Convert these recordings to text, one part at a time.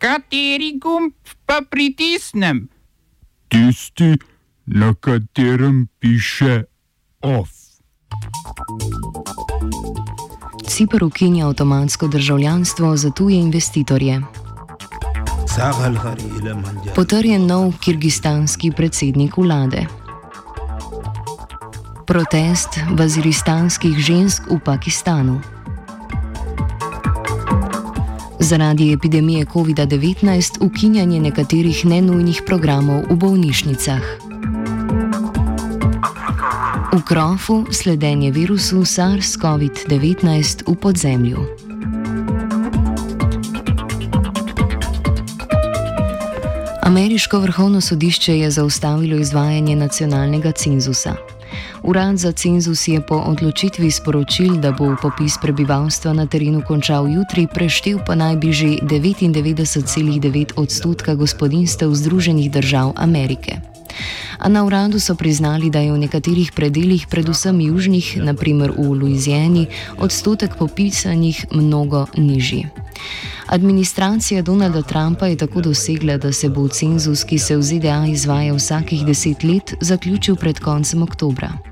Kateri gumb pa pritisnem? Tisti, na katerem piše OF. Cipr ukinja avtomatsko državljanstvo za tuje investitorje. Potrjen nov kirgistanski predsednik vlade. Protest vaziristanskih žensk v Pakistanu. Zaradi epidemije COVID-19 ukinjanje nekaterih nenujnih programov v bolnišnicah. V krofu sledenje virusu SARS-CoV-19 v podzemlju. Ameriško vrhovno sodišče je zaustavilo izvajanje nacionalnega cenzusa. Urad za cenzus je po odločitvi sporočil, da bo popis prebivalstva na terenu končal jutri, preštev pa naj bi že 99,9 odstotka gospodinstev Združenih držav Amerike. A na uradu so priznali, da je v nekaterih predeljih, predvsem južnih, naprimer v Louisiani, odstotek popisanih mnogo nižji. Administracija Donalda Trumpa je tako dosegla, da se bo cenzus, ki se v ZDA izvaja vsakih deset let, zaključil pred koncem oktobra.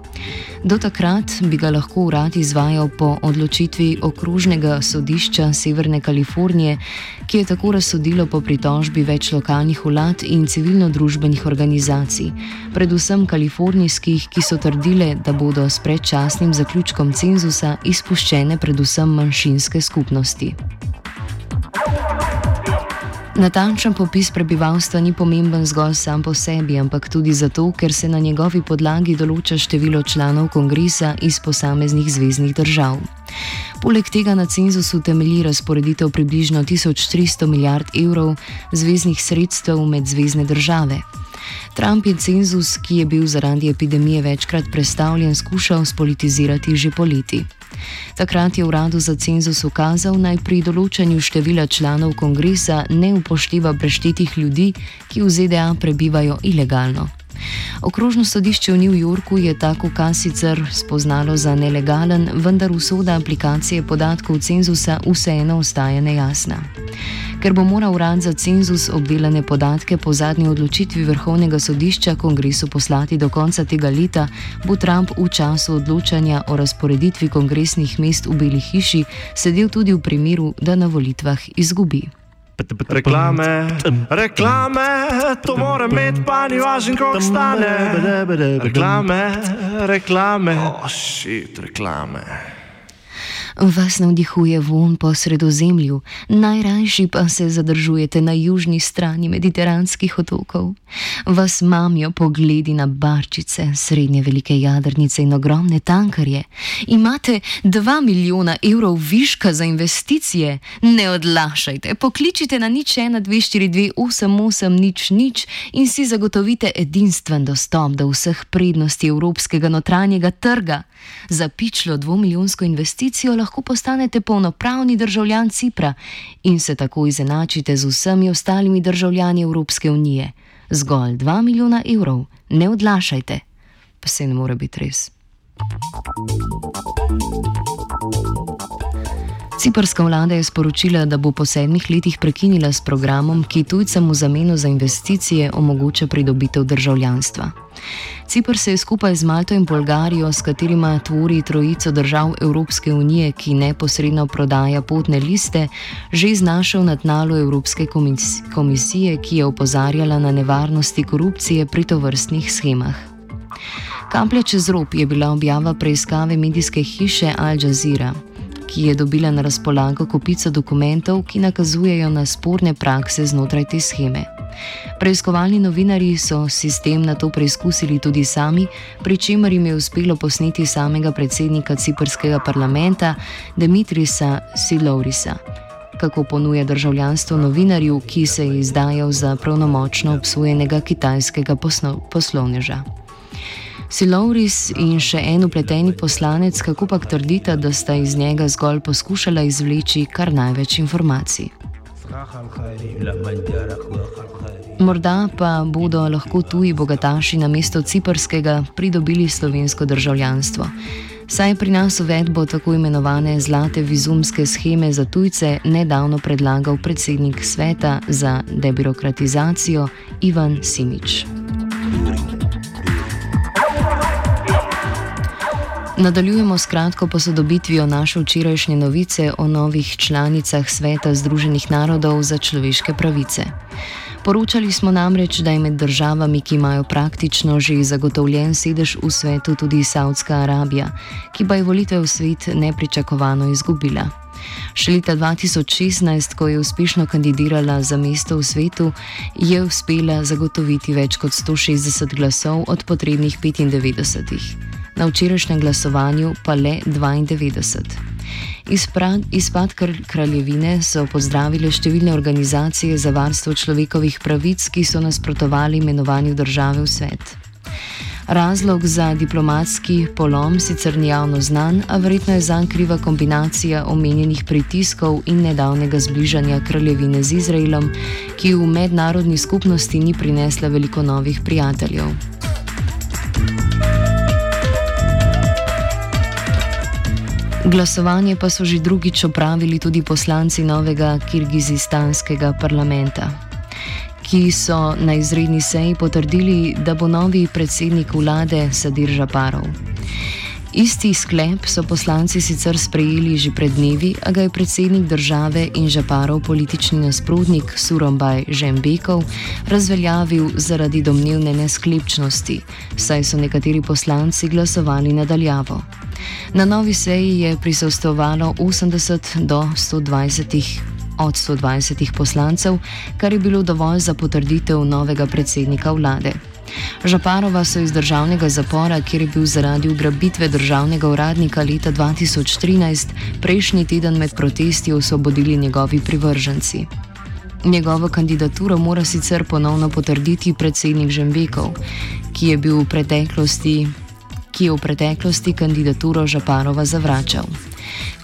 Do takrat bi ga lahko urad izvajal po odločitvi okrožnega sodišča Severne Kalifornije, ki je tako razsodilo po pritožbi več lokalnih vlad in civilno-družbenih organizacij, predvsem kalifornijskih, ki so trdile, da bodo s predčasnim zaključkom cenzusa izpuščene predvsem manjšinske skupnosti. Natančen popis prebivalstva ni pomemben zgolj sam po sebi, ampak tudi zato, ker se na njegovi podlagi določa število članov kongresa iz posameznih zvezdnih držav. Poleg tega na cenzusu temelji razporeditev približno 1300 milijard evrov zvezdnih sredstev med zvezdne države. Trump je cenzus, ki je bil zaradi epidemije večkrat predstavljen, skušal spolitizirati že poleti. Takrat je uradu za cenzus ukazal naj pri določanju števila članov kongresa ne upošteva preštetih ljudi, ki v ZDA prebivajo ilegalno. Okrožno sodišče v New Yorku je tako ukaz sicer spoznalo za nelegalen, vendar usoda aplikacije podatkov cenzusa vseeno ostaja nejasna. Ker bo moral urad za cenzus obdelane podatke po zadnji odločitvi vrhovnega sodišča kongresu poslati do konca tega leta, bo Trump v času odločanja o razporeditvi kongresnih mest v Beli hiši sedel tudi v primeru, da na volitvah izgubi. Reklame, reklame, to mora imeti, pa ni važno, koliko stane. Reklame, reklame, ošit, reklame. Vas navdihuje von po sredozemlju, najrajši pa se zadržujete na južni strani mediteranskih otokov. Vas mamijo pogledi na barčice, srednje velike jadrnice in ogromne tankarje. Imate 2 milijona evrov viška za investicije? Ne odlašajte, pokličite na nič 1, 2, 4, 2, 8, 8, nič, nič in si zagotovite edinstven dostop do vseh prednosti evropskega notranjega trga. Za pičlo dvomilijonsko investicijo lahko postanete polnopravni državljan Cipra in se tako izenačite z vsemi ostalimi državljani Evropske unije. Zgolj 2 milijona evrov, ne odlašajte, pa se ne more biti res. Ciprska vlada je sporočila, da bo po sedmih letih prekinila s programom, ki tujcem v zameno za investicije omogoča pridobitev državljanstva. Cipr se je skupaj z Malto in Bolgarijo, s katerima tvori trojico držav Evropske unije, ki neposredno prodaja potne liste, že znašel na tnalu Evropske komisije, ki je opozarjala na nevarnosti korupcije pri tovrstnih schemah. Kaplja čez rob je bila objava preiskave medijske hiše Al Jazeera ki je dobila na razpolago kopico dokumentov, ki nakazujejo na sporne prakse znotraj te scheme. Preiskovalni novinari so sistem na to preizkusili tudi sami, pri čemer jim je uspelo posneti samega predsednika ciprskega parlamenta Dimitrisa Silourisa, kako ponuja državljanstvo novinarju, ki se je izdajal za pravnomočno obsojenega kitajskega poslovneža. Silouris in še en upleteni poslanec, kako pa trdita, da sta iz njega zgolj poskušala izvleči kar največ informacij. Morda pa bodo lahko tuji bogataši na mesto ciprskega pridobili slovensko državljanstvo. Saj je pri nas uvedbo tako imenovane zlate vizumske scheme za tujce nedavno predlagal predsednik sveta za debirokratizacijo Ivan Simič. Nadaljujemo s kratko posodobitvijo naše včerajšnje novice o novih članicah Sveta Združenih narodov za človeške pravice. Poročali smo namreč, da je med državami, ki imajo praktično že zagotovljen sedež v svetu, tudi Saudska Arabija, ki pa je volitve v svet nepričakovano izgubila. Še leta 2016, ko je uspešno kandidirala za mesto v svetu, je uspela zagotoviti več kot 160 glasov od potrebnih 95, na včerajšnjem glasovanju pa le 92. Izpad, izpad kraljevine so pozdravile številne organizacije za varstvo človekovih pravic, ki so nasprotovali imenovanju države v svet. Razlog za diplomatski polom sicer ni javno znan, a verjetno je zanj kriva kombinacija omenjenih pritiskov in nedavnega zbližanja kraljevine z Izraelom, ki v mednarodni skupnosti ni prinesla veliko novih prijateljev. Glasovanje pa so že drugič opravili tudi poslanci novega kirgizistanskega parlamenta, ki so na izredni seji potrdili, da bo novi predsednik vlade Sadir Žaparov. Isti sklep so poslanci sicer sprejeli že pred dnevi, a ga je predsednik države in Žaparov politični nasprotnik Surombaj Žembekov razveljavil zaradi domnevne nesklepčnosti, saj so nekateri poslanci glasovali nadaljavo. Na novi seji je prisostovalo 80 do 120 od 120 poslancev, kar je bilo dovolj za potrditev novega predsednika vlade. Žaparova so iz državnega zapora, kjer je bil zaradi ugrabitve državnega uradnika leta 2013, prejšnji teden med protesti osvobodili njegovi privrženci. Njegovo kandidaturo mora sicer ponovno potrditi predsednik Žembekov, ki je bil v preteklosti ki je v preteklosti kandidaturo Žaparova zavračal.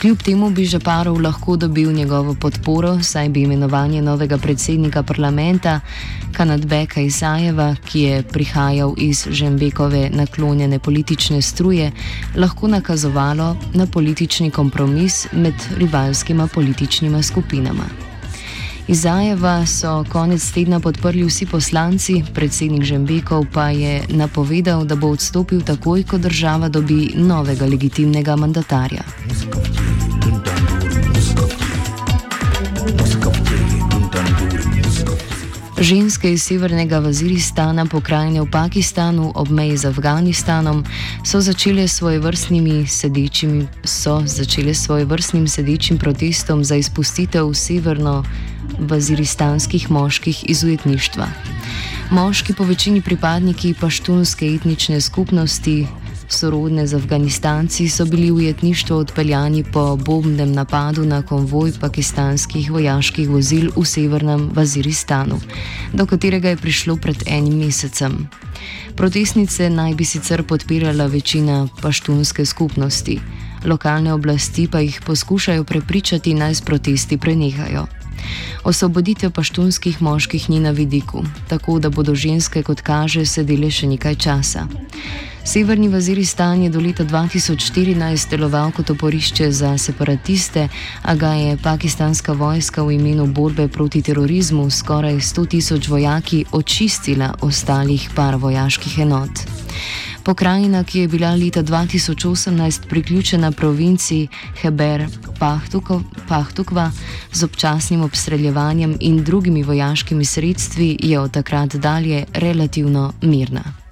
Kljub temu bi Žaparov lahko dobil njegovo podporo, saj bi imenovanje novega predsednika parlamenta Kanadbeka Isajeva, ki je prihajal iz Žembekove naklonjene politične struje, lahko nakazovalo na politični kompromis med rivalskima političnima skupinama. Izajeva so konec tedna podprli vsi poslanci, predsednik Žembekov pa je napovedal, da bo odstopil takoj, ko država dobi novega legitimnega mandatarja. Ženske iz severnega Vaziristana, pokrajine v Pakistanu, ob meji z Afganistanom, so začele svoje vrstnimi sedečimi, so začele svoje vrstnim sedečim protestom za izpustitev severno vaziristanskih moških iz ujetništva. Moški, po večini pripadniki paštunske etnične skupnosti, sorodne z Afganistanci, so bili v ujetništvo odpeljani po bombnem napadu na konvoj pakistanskih vojaških vozil v severnem Vaziristanu, do katerega je prišlo pred enim mesecem. Protestnice naj bi sicer podpirala večina paštunske skupnosti, lokalne oblasti pa jih poskušajo prepričati, naj s protesti prenehajo. Osvoboditev paštunskih moških ni na vidiku, tako da bodo ženske, kot kaže, sedele še nekaj časa. Severni Vaziristan je do leta 2014 deloval kot oporišče za separatiste, a ga je pakistanska vojska v imenu borbe proti terorizmu skoraj 100 tisoč vojaki očistila ostalih par vojaških enot. Pokrajina, ki je bila leta 2018 priključena provinciji Heber Pahtukva z občasnim obstreljevanjem in drugimi vojaškimi sredstvi, je od takrat dalje relativno mirna.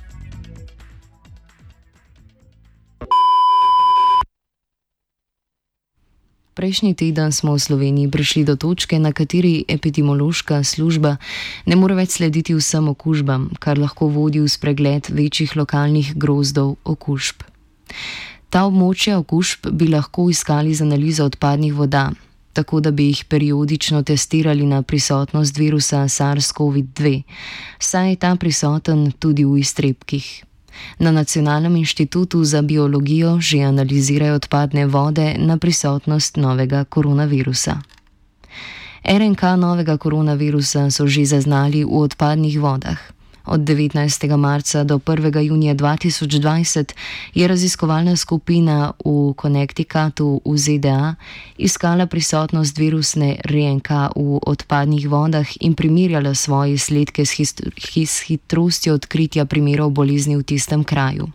Prejšnji teden smo v Sloveniji prišli do točke, na kateri epidemiološka služba ne more več slediti vsem okužbam, kar lahko vodi v spregled večjih lokalnih grozdov okužb. Ta območja okužb bi lahko iskali z analizo odpadnih voda, tako da bi jih periodično testirali na prisotnost virusa SARS-CoV-2, saj je ta prisoten tudi v iztrebkih. Na Nacionalnem inštitutu za biologijo že analizirajo odpadne vode na prisotnost novega koronavirusa. RNK novega koronavirusa so že zaznali v odpadnih vodah. Od 19. marca do 1. junija 2020 je raziskovalna skupina v Connecticutu v ZDA iskala prisotnost virusne RNK v odpadnih vodah in primerjala svoje sledke s, s hitrostjo odkritja primerov bolezni v tistem kraju.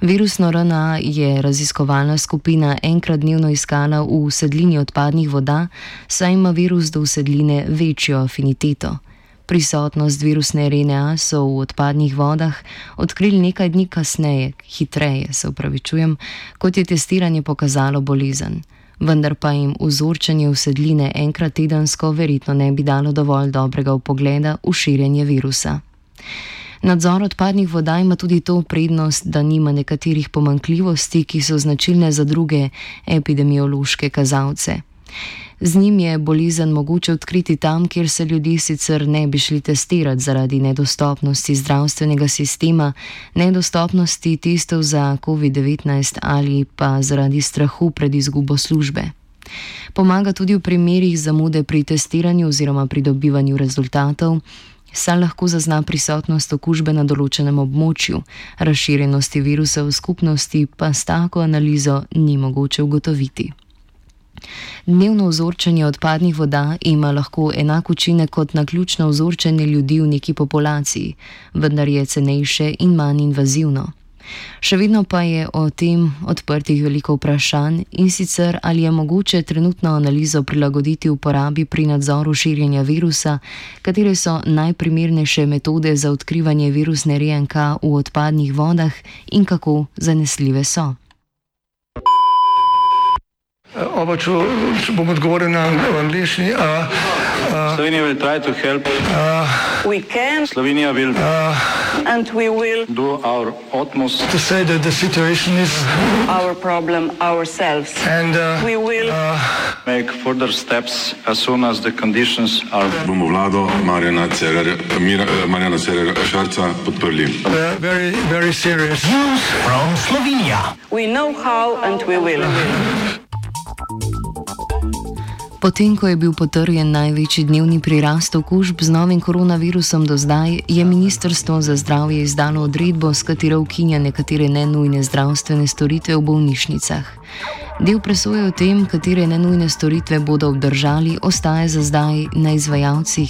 Virusno RNA je raziskovalna skupina enkrat dnevno iskala v sedlini odpadnih voda, saj ima virus do sedline večjo afiniteto. Prisotnost virusne RNA so v odpadnih vodah odkrili nekaj dni kasneje, hitreje se upravičujem, kot je testiranje pokazalo bolezen. Vendar pa jim vzorčanje usedline enkrat tedensko verjetno ne bi dalo dovolj dobrega upogleda v širjenje virusa. Nadzor odpadnih voda ima tudi to prednost, da nima nekaterih pomankljivosti, ki so značilne za druge epidemiološke kazalce. Z njim je bolezen mogoče odkriti tam, kjer se ljudje sicer ne bi šli testirati zaradi nedostopnosti zdravstvenega sistema, nedostopnosti testov za COVID-19 ali pa zaradi strahu pred izgubo službe. Pomaga tudi v primerih zamude pri testiranju oziroma pridobivanju rezultatov, saj lahko zazna prisotnost okužbe na določenem območju, razširjenosti virusa v skupnosti pa s tako analizo ni mogoče ugotoviti. Dnevno vzorčenje odpadnih voda ima lahko enak učinek kot na ključno vzorčenje ljudi v neki populaciji, vendar je cenejše in manj invazivno. Še vedno pa je o tem odprtih veliko vprašanj in sicer ali je mogoče trenutno analizo prilagoditi uporabi pri nadzoru širjenja virusa, katere so najprimernejše metode za odkrivanje virusne RNK v odpadnih vodah in kako zanesljive so. Oba, če, če bom odgovoril na angliški. Slovenija bo poskušala pomagati. Slovenija bo naredila svoj utmost, da bo rekla, da je situacija naš problem, naš in da bomo naredili nadaljnje korake, as soon as the conditions are. Bomo vlado Marjana Cererera Cerer, Šarca podprli. Very, very serious. News from Slovenia. We know how and we will. Potem, ko je bil potrjen največji dnevni prirast okužb z novim koronavirusom do zdaj, je Ministrstvo za zdravje izdalo odredbo, s katero ukinja nekatere nenujne zdravstvene storitve v bolnišnicah. Del presoje o tem, katere nenujne storitve bodo obdržali, ostaje za zdaj na izvajalcih.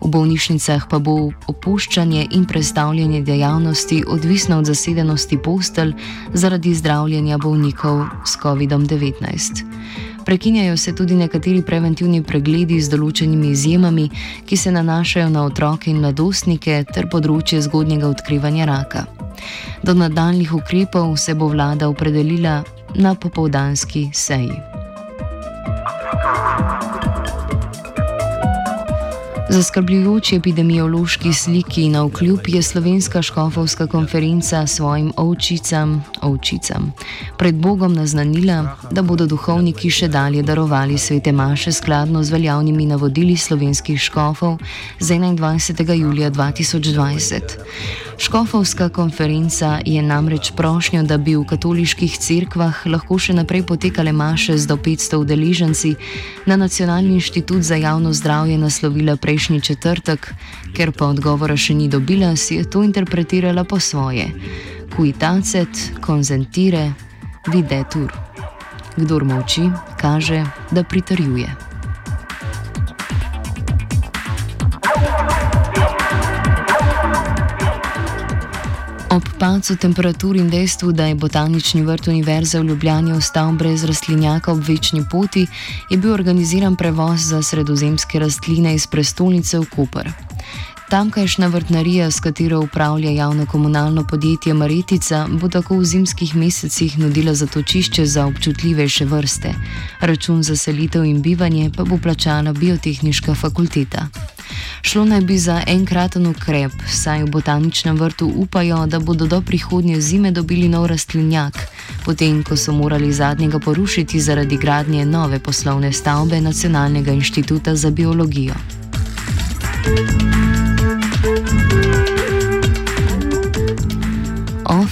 V bolnišnicah pa bo opuščanje in predstavljanje dejavnosti odvisno od zasedenosti postelj zaradi zdravljenja bolnikov s COVID-19. Prekinjajo se tudi nekateri preventivni pregledi z določenimi izjemami, ki se nanašajo na otroke in mladostnike ter področje zgodnjega odkrivanja raka. Do nadaljnih ukrepov se bo vlada opredelila na popovdanski seji. Zaskrbljujoči epidemiološki sliki na vkljub je slovenska škofovska konferenca svojim ovčicam, ovčicam pred Bogom naznanila, da bodo duhovniki še dalje darovali svete maše skladno z veljavnimi navodili slovenskih škofov z 21. julija 2020. Škofovska konferenca je namreč prošnjo, da bi v katoliških cerkvah lahko še naprej potekale maše z do 500 udeleženci, na Nacionalni inštitut za javno zdravje naslovila prejšnji četrtek, ker pa odgovora še ni dobila, si je to interpretirala po svoje. Kuitacet, konzentire, videtur. Kdor molči, kaže, da pritrjuje. Ob pacu temperatur in dejstvu, da je botanični vrt Univerze v Ljubljani ostal brez rastlinjaka ob večni poti, je bil organiziran prevoz za sredozemske rastline iz prestolnice v Koper. Tamkajšnja vrtnarija, s katero upravlja javno komunalno podjetje Maretica, bo tako v zimskih mesecih nudila zatočišče za občutljivejše vrste. Račun za selitev in bivanje pa bo plačala biotehniška fakulteta. Šlo naj bi za enkraten ukrep, saj v botaničnem vrtu upajo, da bodo do prihodnje zime dobili nov rastlinjak, potem ko so morali zadnjega porušiti zaradi gradnje nove poslovne stavbe Nacionalnega inštituta za biologijo. OF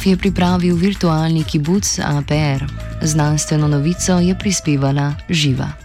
je pripravil virtualni kibuc APR. Znanstveno novico je prispevala živa.